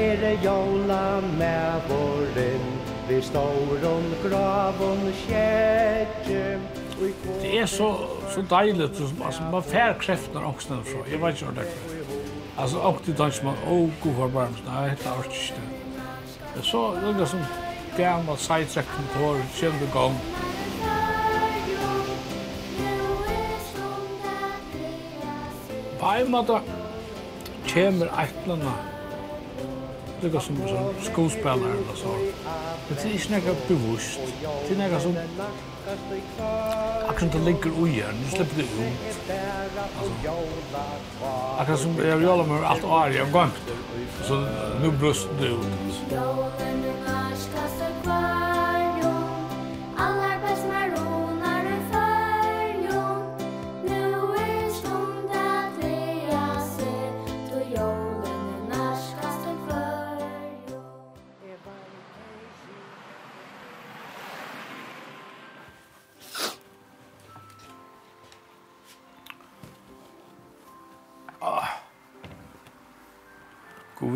er det jola med våren Vi står om graven kjetje Det er så, så deilig, altså man fær kreftene også nedfra, jeg vet ikke hva det er. Altså, og til dansk man, å, god for barn, nei, det er ikke det. Så, det er som gammel seitrekken tår, kjempe gang. På en måte, kommer eitlanda lukka som, som skåspelare eller så. Det är inte något bevust. Det är något som... Akkurat det ligger ui her, nu slipper det ut. Altså, akkurat som jeg vil gjøre meg alt året jeg har gamt. Så nu brust det ut.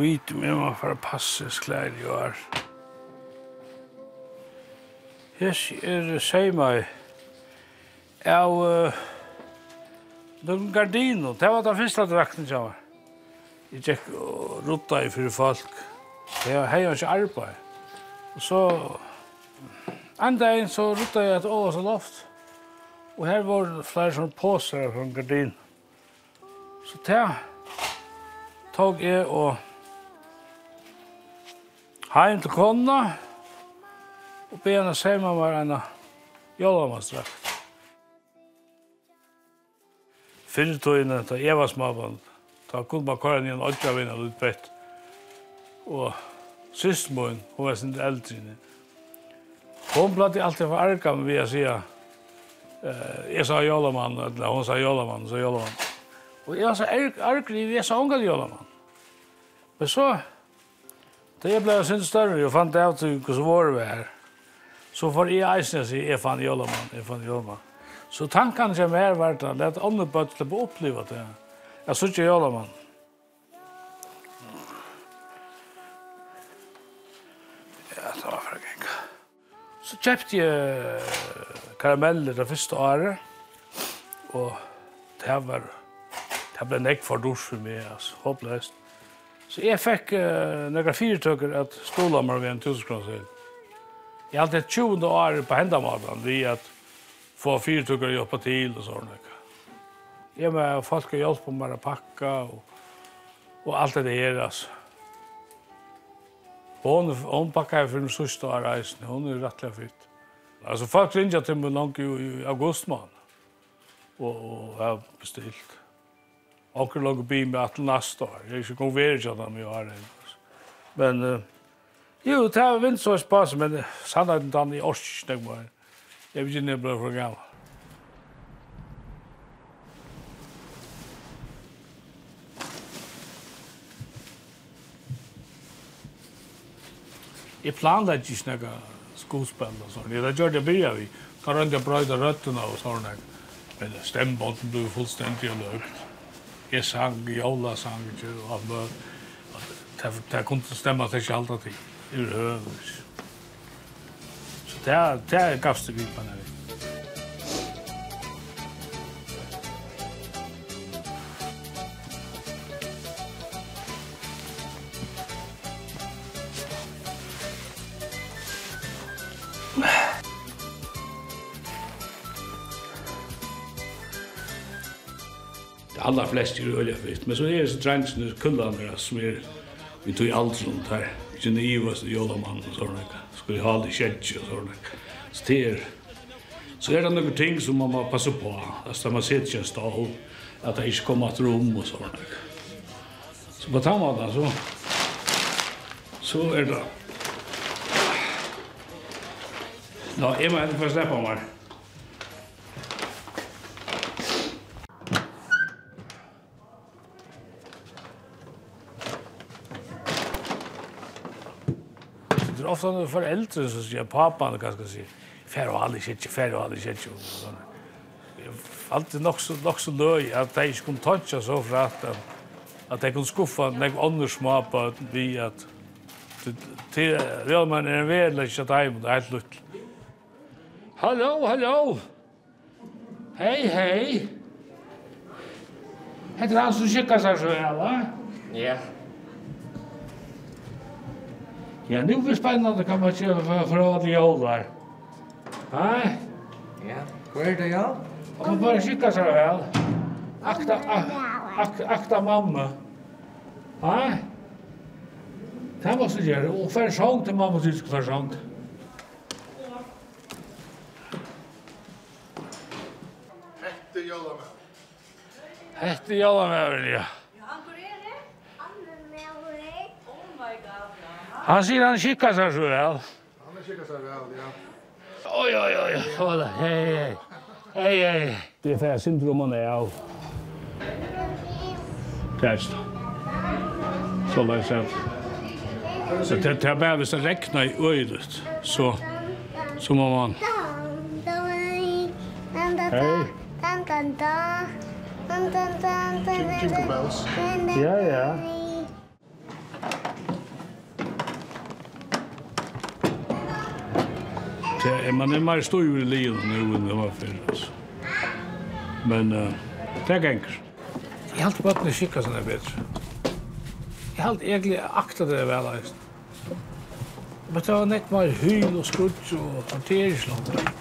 vit om jeg må for å passe klær i år. Hes er seg meg av uh, den gardino. Det var den første drakten som var. Jeg gikk og rutta i fyrir folk. Jeg har hei ikke arbeid. Og så Enda en så rutta jeg et ås og loft. Og her var flere sånne påser fra gardin. Så det tog jeg og heim til konna, og be henne sema var henne jólamastrakt. Fyrir tøyne, ta Eva smaban, ta kunne man kåre nyan odja vinnan utbett. Og systmoen, hun var sin eldrine. Hon blei alltid for arga med vi a sia, eh, jeg sa jólamann, eller hon sa jólamann, sa jólamann. Og jeg var så argri, jeg sa unga jólamann. Men så Det jeg ble sin større og fant av til hvordan var vi her, så for jeg eisen jeg sier, jeg fant Jollemann, jeg fant Jollemann. Så tanken som er vært at det er andre bøtt til å oppleve det. Jeg synes ikke Jollemann. Ja, det var for en Så kjøpte jeg karameller det første året, og det var, det ble nekk for dusj for meg, altså, håpløst. Så jeg fikk uh, några fyrtøkker at stola meg ved en tusenkronsel. Jeg hadde et 20 år på hendamaten vi at få fyrtøkker å jobbe til og sånn. Jeg med folk å hjelpe meg å pakke og, og alt det her, altså. Hon, hon pakkar för den sista av reisen. Hon är rättliga fritt. Alltså folk ringer till mig långt i, i augustmån. Och, och har beställt. Onker låg och bil med att nästa år. Jag skulle kunna vara jag dem i år. Men uh, jo, det här vint så spas, men uh, sannheten tar i års, tänk var. Jag vet inte bra för gammal. Jeg planlegger ikke noe skuespill og sånn. Det gjør det blir vi. Kan rønne brøyde røttene og sånn. Men stemmebåten ble fullstendig løgt jeg sang, jola sang, og mø, det kunne ikke stemme at det ikke alltid, i høvus. Så det, det gavst det vidt man er alla flest er olja fisk, men så er det så trænsen og kullandra som er vi tog i alt sånt her. Kjenne Ivas og Jolamann og sånne, skulle ha det kjentje og sånne. Så det er, så er det noen ting som man må passe på, altså man ser ikke en stål, at det ikke kommer til rom og sånne. Så på den måten så, så er det, Nå, jeg må helt få slippe meg. det är ofta når foreldre som säger pappan si, fer og och aldrig fer og och aldrig og sånn. såna. Allt är nok så nok så løy at de ikke kunne tøtja så för att at de kunne skuffa några andra små på vi at till er man är väl lite heim, det er helt lut. Hallå, hallå. hei! Hei, Heter han som skickar sig så här, va? Ja. Ja, nu blir spännande kan man köra för för att jag där. Nej. Ja, kvar det ja. Och man bara skicka så här. Akta, akta, akta mamma. Nej. Det måste du göra. Och för sång till mamma tysk för sång. Hette Jallamöver. Hette jalla med ja. Han sier han skikker seg så vel. Han kikkar seg vel, ja. Oi, oi, oi. oi, Hei, hei. Hei, hei. Det er fyrir syndromen er av. Kjærsta. Så la jeg sett. Så det er bare hvis det rekner i øyret, så, så må man... Hei. Jingle bells. Ja, ja. man är mer stor i livet nu än det var förr. Alltså. Men uh, det gänger. Jag har alltid varit med kika sådana bättre. Jag har alltid egentligen aktat det väl. Alltså. Men det var nett mer hyl och skrutt och hanteringslångar.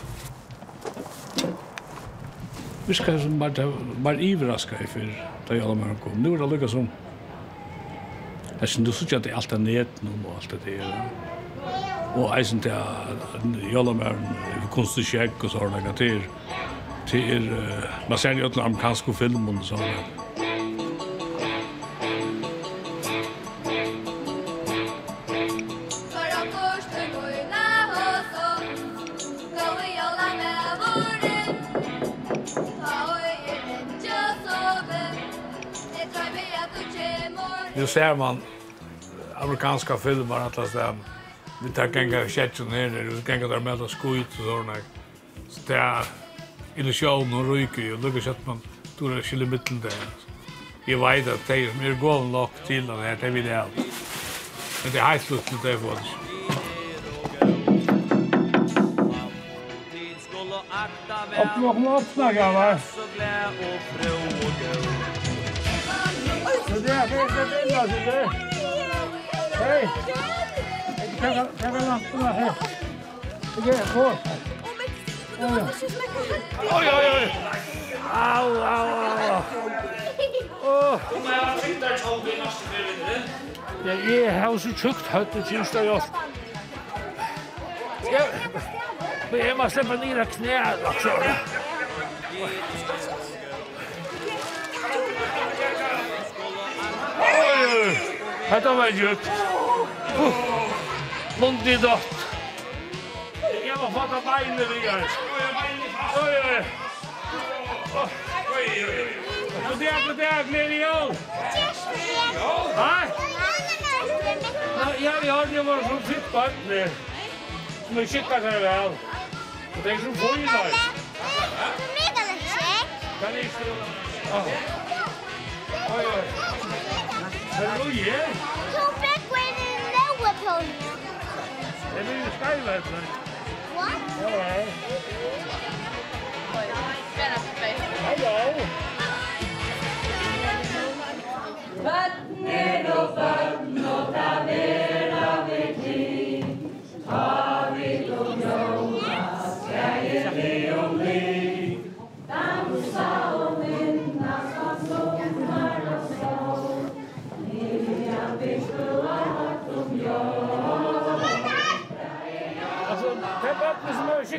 Vi ska som bara, bara ivraska i för det jag har kom. Nu är det lyckas som... Jag syns du såg att det är allt är nät nu och allt det där og eisen til Jollamæren, kunstig kjekk og sånne ganger til, til, man ser jo den amerikanske filmen og sånne. Ganger. Nu ser man amerikanska filmer att det Vi tar ganga kjetjen her, vi ganga der melda skuit og sånne. Så det er illusjonen og ryker jo, lukkar sett man tror det skiller mittelen det. Jeg vet at de som er gåven nok til den her, det vil jeg alt. Men det er helt slutt til det for oss. Opp, opp, opp, snakka, va? Så det er, det er, det er, det er, det er, det er, Taka lampuna her. Ikke, gå. Oj, oj, oj. Au, au, au. Åh. Kom her, fikk der tog i norske ferien. Ja, jeg har så tjukt hött det syns av oss. Ja, men jeg må slippe ned av knæet. Oj, oj. Hetta var djupt. Uff. Lund i dott. Jeg må fatta beinet vi her. Oi, oi. Oi, oi. God dag, god dag, glede jul. Hæ? Ja, vi har det vårt som sitt barn her. Som er skikket seg vel. Og det er som får i dag. Mega lekk. Kan jeg stå? Oi, oi. Er det noe Det blir ju skylight. What? Hello. Hello. Vattnet och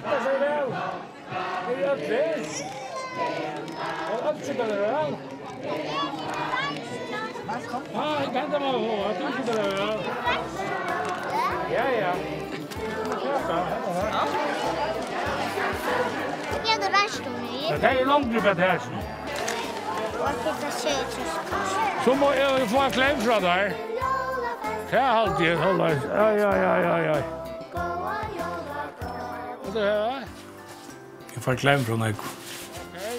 Rätta sig väl. Det är fint. Och allt ska det väl. Ja, jag kan inte vara på. Jag tror inte det väl. Ja, ja. Ja, det rätt om mig. Det är långt upp att här. Så må jeg få en klem fra deg. Det er alltid, Ai, ai, ai, ai, ai du her? Jeg får klem fra Nøyko. Hei.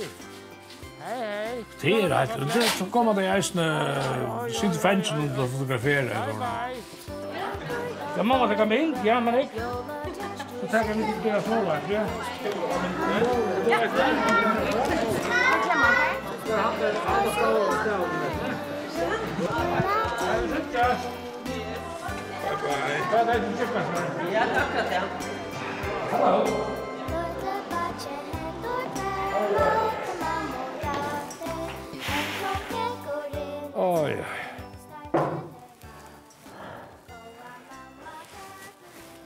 Hei, hei. Det er rett. Det er som kommer det eisne sitte fengsen og fotografere. Ja, mamma, det kan min? Ja, men ikke. Så tar jeg litt bedre så ja. Ja, Bye-bye. Bye-bye. Ja, takk, ja. Hello. Oh.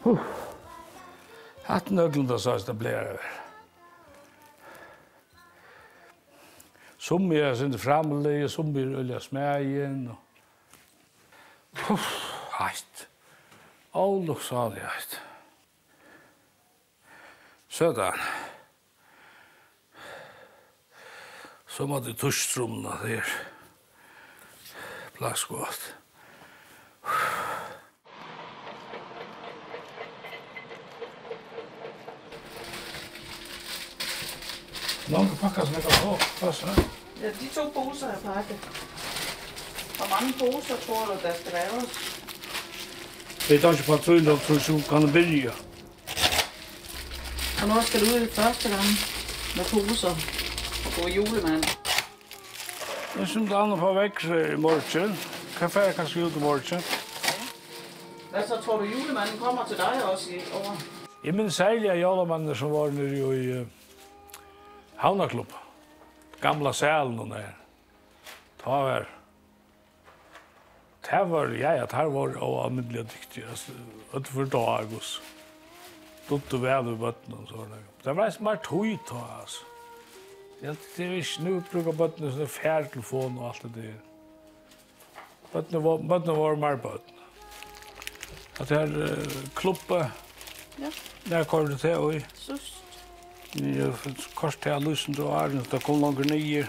Huh. Hatt nøglen da sørst det blir over. Som jeg sin framlige, som jeg øl smægen. Puff, heit. Åh, lukk sa det, heit. Sådan. Så må du tushstrumna der. Plass godt. Lange pakker som jeg kan få. Plass her. Ja, de to poser er pakket. Hvor mange poser tror du, der skal laves? Det er ikke på 300, så kan det billigere. Og nå skal du ud første gang med poser og gå julemand. Jeg synes det andre får vekk i morgen. Kaffe er kanskje ut i morgen. Hvad så tror du julemanden kommer til dig også i år? Jeg minns særlig av julemanden som var nede i uh, Havnaklubb. Gamla sælen og der. Ta var Det var, ja, ja, det var og almindelig dyktig, altså, utenfor dag, altså dutt og vel i bøtten og sånn. Det var som bare tog ta, altså. Jeg det er ikke nu bruker bøttene sånn færtelefon og alt det der. Bøtten var, bøttene var mer bøtten. At det her uh, kluppe, ja. der kom det til, og Sust. Jeg kors til å lysen til åren, det kom langer nye.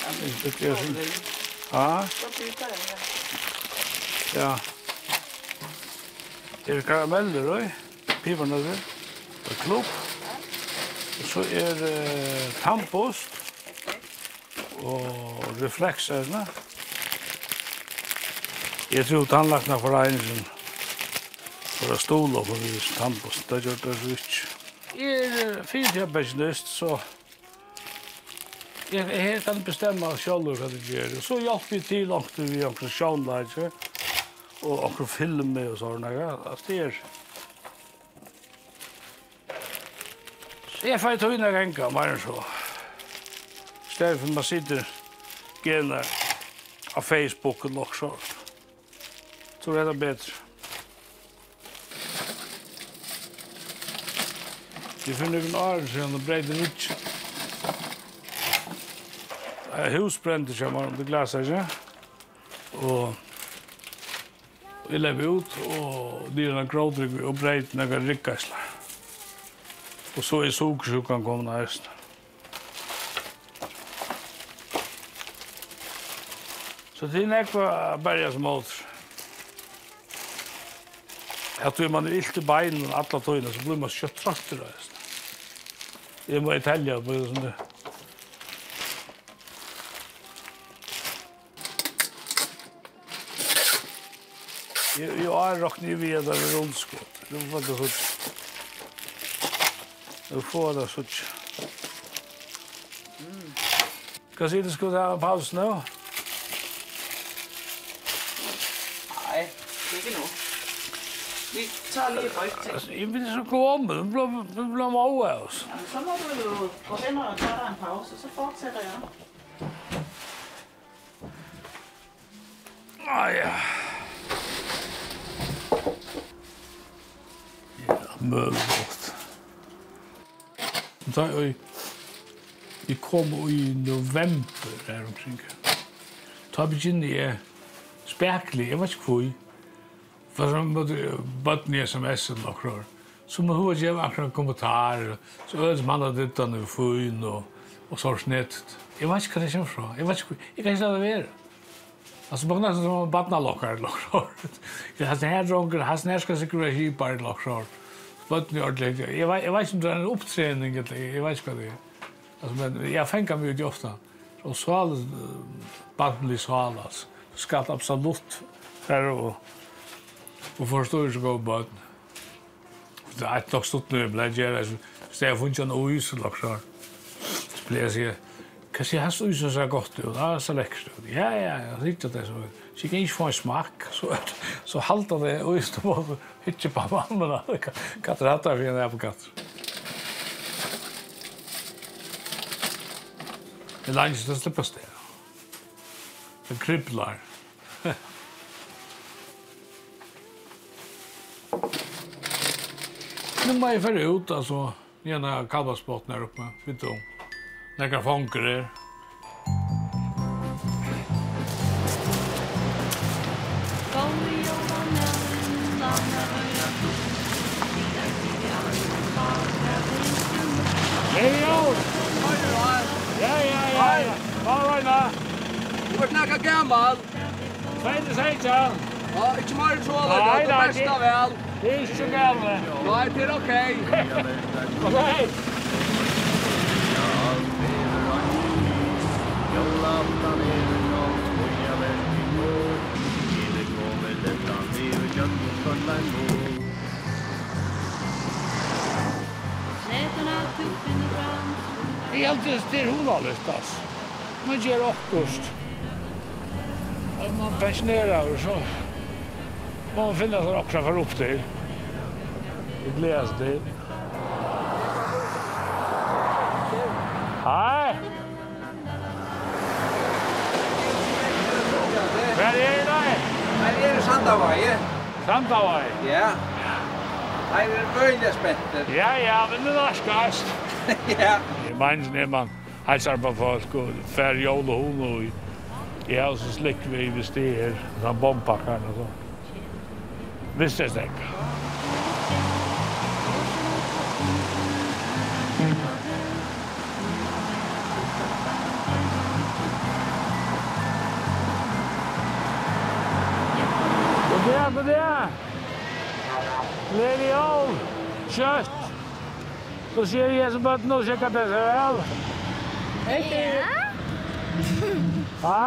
Ja, det er sånn. Ja? Ja, Ja. Er det karameller, røy? Pibernøtter. er klop. Og så er det eh, tampost. Og reflekserne. Jeg tror tannlagtene for egnesen. For å stole på hvis tannpost. Det gjør det så ikke. Jeg er fint her pensjonist, så jeg, jeg kan bestemme selv hva det gjør. Så hjelper vi til langt vi har sjånleidse. Ja og akkur filmi og sånne, ja, at det er... Så jeg fyrir tog inn høyne genga, meir enn så. Stedet for man sitter gener av Facebook og nok sånn. Så jeg det er bedre. Vi finner ikke noen åren siden det breide nytt. Hus brente seg, man, det glaset, ikke. Og... Vi lever ut, og det er en grådrygg og breit nega rikkasla. Og så er sukersjukan kommet av høsten. Så det er nekva berja som åter. Jeg tror man er illt i beinen og alla tøyna, så blir man kjøtt trakter av høsten. Jeg må i telja på det som det. här rockar ni vid över rundskott. Du får det hud. Du får det så Hva sier du se det skulle ha en paus nå? Nej, ikke nu. Vi tar lige højt til. Altså, jeg vil så gå om, nu bliver vi bliver over af os. Jamen, så må du jo gå hen og tage dig en pause, så fortsætter jeg. Ah, ja. möjligt. Så jag, jag kom i november där omkring. Ta begynner jeg speklig, jeg vet ikke hvor. For så måtte bøtten i sms-en nokre. Så må hun gjøre akkurat kommentarer, så ødes man hadde ditt og fyn og, og så snett. Jeg vet ikke hva det kommer fra. Jeg vet ikke jeg kan ikke la det være. Alltså bara nästan som en badna lockar lockar. har här är dronker, här ska sig kunna hypa i lockar bøtten i ordentlig. Jeg vet, jeg vet ikke om det er en opptrening, jeg vet ikke hva det er. Altså, men jeg fenger meg ut i ofte. Og så har det banden litt altså. Du skal absolutt her og, og forstå ikke gå bøtten. Det er et nok stått når jeg ble gjerne. Hvis jeg har funnet en ui, så lagt. Så ble jeg sier, kan se hans ut så godt ut. Ja, så läckert ut. Ja, ja, ja, riktigt det så. Så kan ikke få en smak så så halta det och just på ikke på mamma då. Katter hatar vi när på katt. Det längs det släpper sted. Det kribler. Nu må jeg färra ut, alltså, gärna kalvasbottnar uppe vid dem. Nekka fonker er. Hei, jo! Ja, ja, ja, ja. Hva var det? Du var knakka gammal. Sveite, sveite. Ja, ikke mer så det. Nei, nei, det er ikke gammal. Nei, det er ok. Nei, valor Slätorna tuppen i fram Det är alltid det hon har lyftas. Man gör åkost. Om Man pensionerar och så man finner sig också för upp till. Det gläds det. Hej! Vad är det där? Vad er det Sandavai? Sandavai? Ja. Nei, vi er veldig spente. Ja, ja, men det er skast. ja. Jeg mener når man heiser på folk og fer jål og hun og jeg har så slik vi hvis det er sånn bompakkerne og sånn. Visst er det ikke. det der. Ned i ovn. Kjøtt. Så sier jeg som bøtten og sjekker det seg vel. Ja. Ja.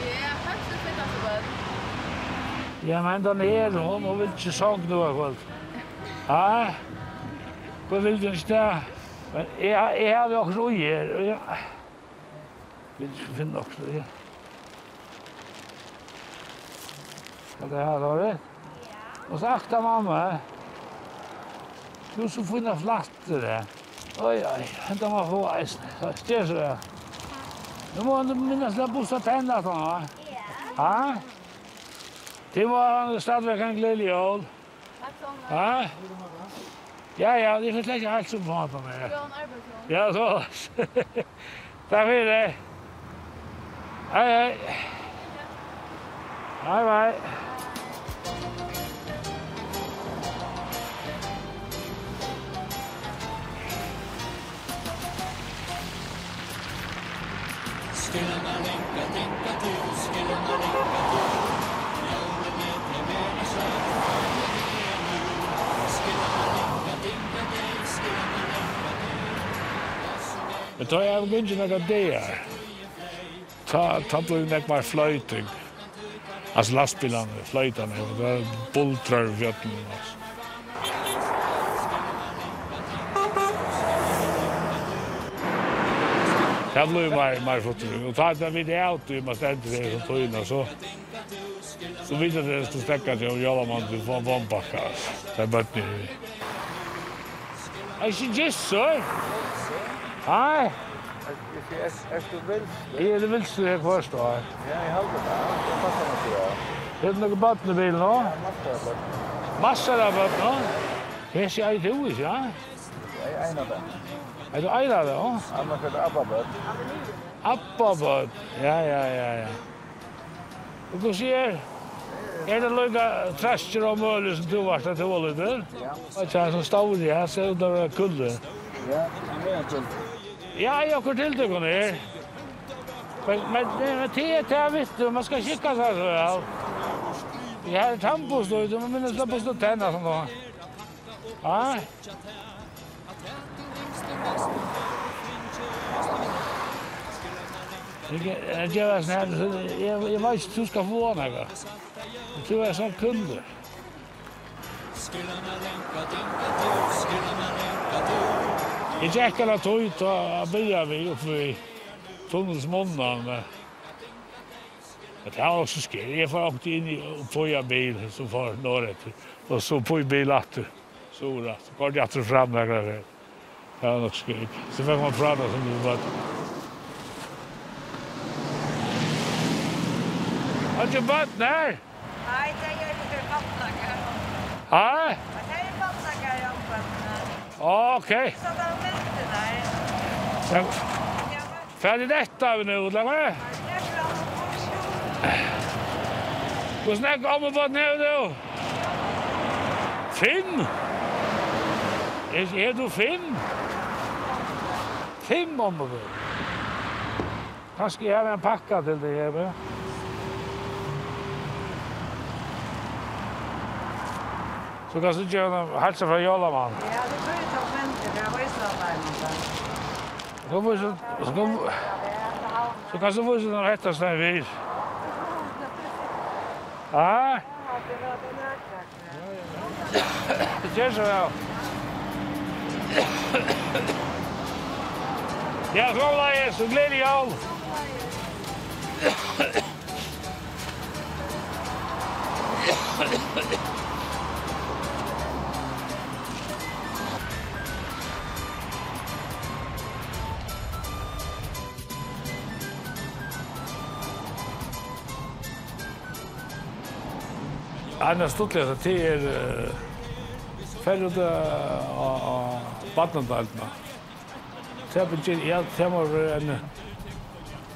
Ja, faktisk finner jeg bøtten. Ja, men den er, hun vil ikke sånn noe, folk. Ja. Hva vil du ikke Men jeg, jeg har jo også ui her. Jeg vil ikke finne også det her. det här året. Og så akta mamma. Du så fina flatter det. Oi, oi, hända man få eisen. Styr så det. Nu må du minnes la bosta tenna sånn, va? Ja. Ja? Det var stadigvæk en gledelig jól. Ja? Ja, ja, det fikk ikke helt som mat på meg. Ja, så. Takk for det. Hei, hei. Hei, hei. Men da jeg var ikke noen dager, da ble det ikke mer fløyting. Altså lastbilene, fløytene, det var bultrør i fjøttene. Altså. Det blir jo mer mer fort. Og tar det vidt jeg alltid, man måste det som tog inn, och så. Så vidt jeg det skulle stäcka til å gjøre man til å till från bombackar. Det er bøtt nye. I should just sir. Hi. Er du vill? Är du vill så først, da. Ja, jeg håller det. Det passar mig så. Det är något botten i bilen, va? Massor av botten. Masser av botten, va? Det ser jag ut, ja? Jeg er en av dem. Er du eier det, ja? Ja, man kallar Abba-bød. Abba-bød, ja, ja, ja, ja. Og hva sier? Er det lukka trester og møller som du var til ålet der? Ja. Og ikke han som stavr i her, ser ut av kulde. Ja, han er en kulde. Ja, jeg har kort til det, her. Men, men, men, det er det jeg vet, man skal kikka seg så, ja. Jeg har tampostøyde, men minnes det på stå tenna som da. Ja. Jeg gjør det sånn her, jeg vet ikke du skal få noe. Jeg tror jeg er sånn kunde. Jeg gikk alle tog ut og bygde vi oppe i tunnelsmånden. Det var også skjer. Jeg får åkt inn i en bil som var norrett. Og så på en bil atter. Så var det atter fram der. Det var nok skrik. Så fikk man prata som du var. Har du bøtt der? Nei, det gjør ikke for pannsaker. Hæ? Det er pannsaker i omfattene. Ok. Så det er venter der. Ja. Ferdig dette av nå, la meg. Hvordan er gammel vatten her nå? Finn? Er, er du Finn? Finn, om mamma. Kanskje jeg har en pakka til det her, men... Så kan du ikke hälsa från Jolaman. Ja, det tror jag tar svenska. Det er ju så varmt. Så kan. Så kan du få sig den rätta snön vid. Ja? Det gör så väl. Ja, kom där, så glädje jag. han er stortlig at det er ferdig av badnadalene. Det er begynner, ja, det må være en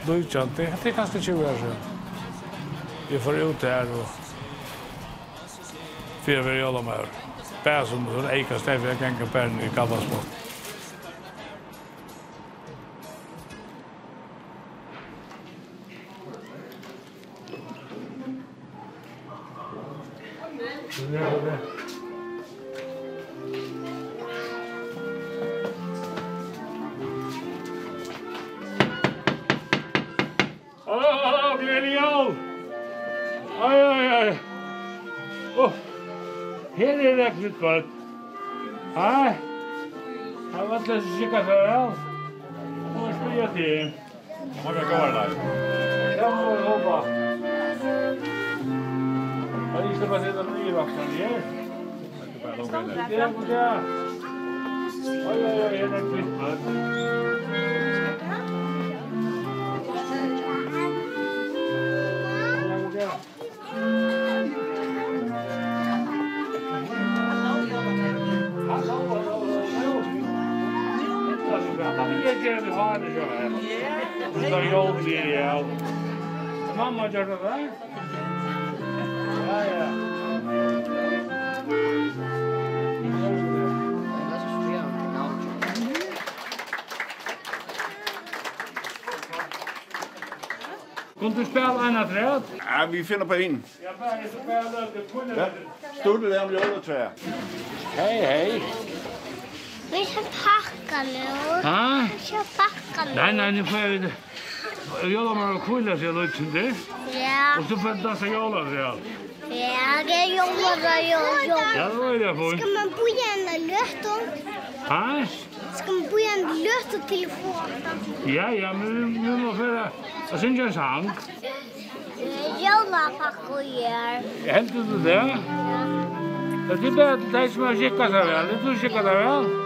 løytjant. Det er kanskje 20 år siden. Vi får ut her og fyrir vi jólum her. Bæsum, eikast, eifir, gengar, bærin, i gabbasmott. Vi ska bara sätta den i vakten igen. Ja, ja. Oj, oj, oj, den är klippad. Hallå, hallå, hallå. I handen, ja. Det är ju aldrig, ja. Mamma gjør det der. Kan du spela en av träd? Ja, vi finner på in. Jag börjar det på det. Stod du där om jag tror Hej, hej. Vi ska packa nu. Ha? Vi ska packa nu. Nej, nej, nu får jag. Jag har bara kvilla sig lite som det. Ja. Och så får jag dansa jolla sig allt. Ja, det är jolla, jolla, jolla. Ja, det var det jag får. Ska man bo i en lötton? Ha? Ska man bo i en löt telefon? Ja, ja, men vi må föra... Jag syns en sang. Jola pakko gör. Helt du det? Ja. Det är bara det som har skickat sig väl. Det är du skickat sig väl?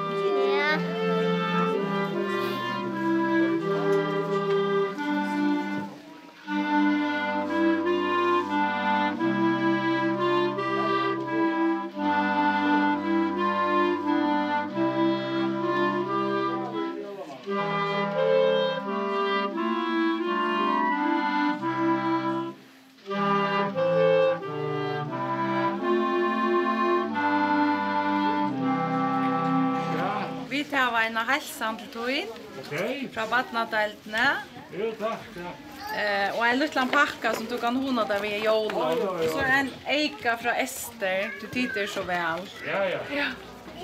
helsan til tøyen. Ok. Fra badnadeltene. Jo, takk, ja. Eh, og en liten pakka som du kan hona der vi er jolo. Oh, ja, ja. Og så en eika fra Ester, du tider så vel. Ja, ja. ja.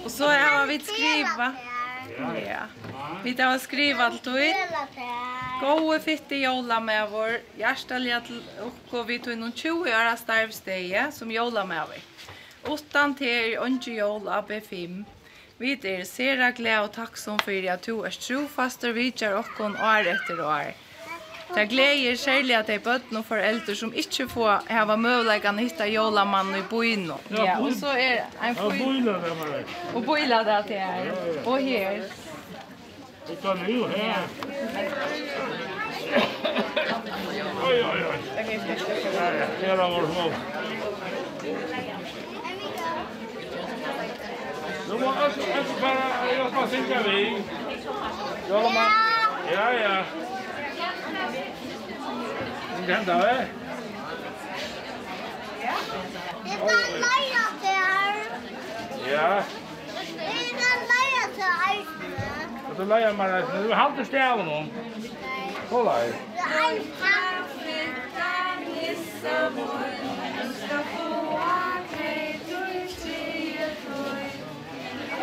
Og så har vi skriva. Ja, ja. Vi tar og skriva alt du. Gåe fitte jåla med vår hjertelige til oppgå vi tog noen 20 år av starvsteget som jåla med vi. Åttan til ønske jåla B5. Vi er sera glede og takksom for at du er trofast og vidtjer okken år etter år. Det gleder særlig at de bøtten og foreldre som ikke får hava møvleggen hitta jolamannen i byen. Ja, og så er en fyr... Og bøyla det til her. Og her. Det kan jo her. Oj, oj, oj. Det är det. Det. Nu må jag också bara, jag ska synka vi. Ja, man. Ja, ja. Det kan hända, va? Det leie til her. Ja. Det kan til där. Och så leja man där. Du har halvt stäv någon. Kolla här. Det er en halvt stäv. Det är en halvt stäv.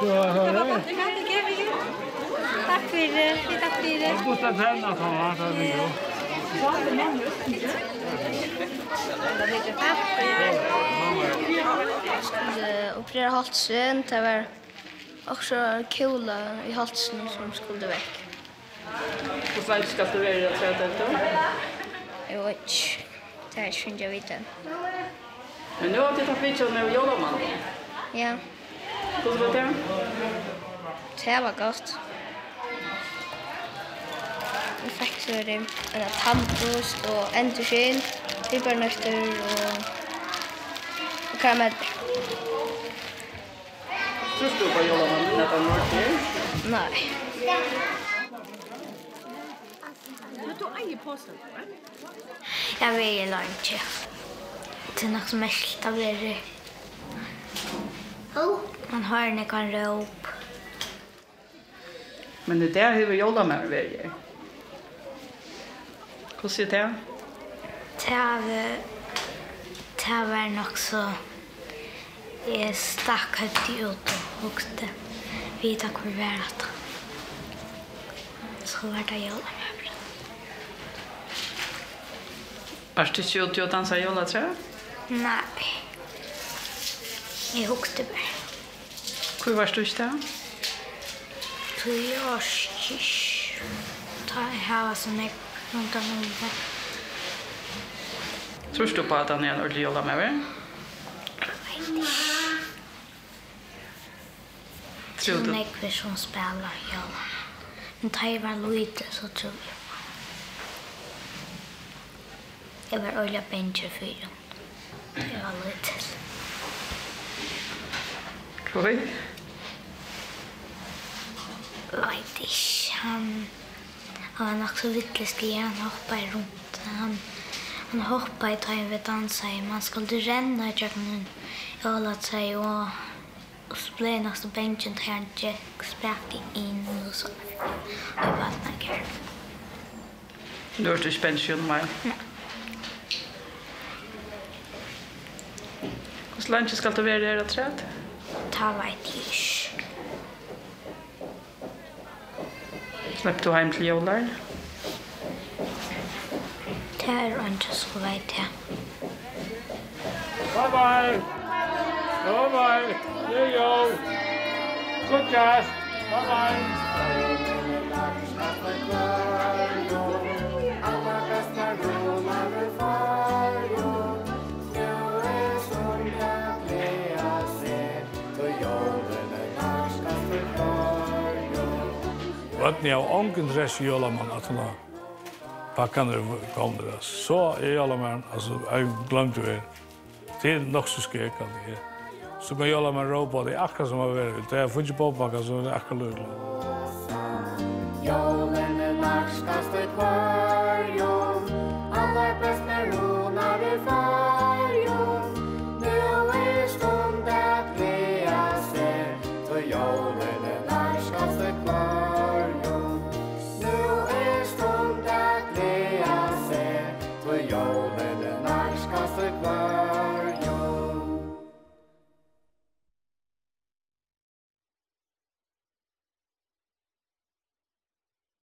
Takk for det. Takk for det. Takk for det. Og flere halsen, det var också kula i halsen som skulle väck. Och så ska du vara att att det Jag vet inte. Det här skulle jag vet veta. Men nu har du tagit video med Jogaman. Ja. Hvordan var det? Det var godt. Vi fikk så en tannbust og enderskinn, tilbærnøkter og, og karameller. Synes du på jolamannen at han var til? Nei. Men du eier påsen, Jeg vil ikke. Det er nok som helst av dere. Oh. Han har en kan råp. Men det där hur jobbar man med det? Hur ser det? Det är det var nog så jag stack högt ut och hugste. Vita hur var det. Så var det jobbar med det. Varst du inte ut och dansa jobbar tror jag? Nej. Jeg hukte bare. Hvor var du ikke da? Tui årskis. Ta i hava som jeg rundt av hundre. Tror du på at han er en ordentlig jolla med hver? Tror du? Jeg vil som spiller jolla. Men ta i var lite så tror jeg. Jeg var ordentlig bensjer fyrir. Det var lite. Hvor er Vet ikke, han, han var nok så vittlig han hoppet rundt. Han, han hoppet i tøy ved dansa i, man skulle renne i kjøkkenen i alle tøy, og, og så ble jeg nok så benjen til han gikk sprakte inn og så. Og jeg var nok. Du har ikke benjen med? Nei. Hvordan lenge skal du være her og tredd? ta veit jeg ikke. Slepp du heim til jolaren? Det er ikke så veit jeg. Bye bye! Bye bye! New York! Good guys! Bye bye! Bøtni av ongen dress i Jolaman at hun har pakkaner og kommer. Så er Jolamann, altså, jeg glemte det. Det er nok så skrek at det. Så kan Jolamann råpa det akkurat som har vært Det Jeg får på påpakka, som det er akkurat løgla. Jolamann, marskast et kvar.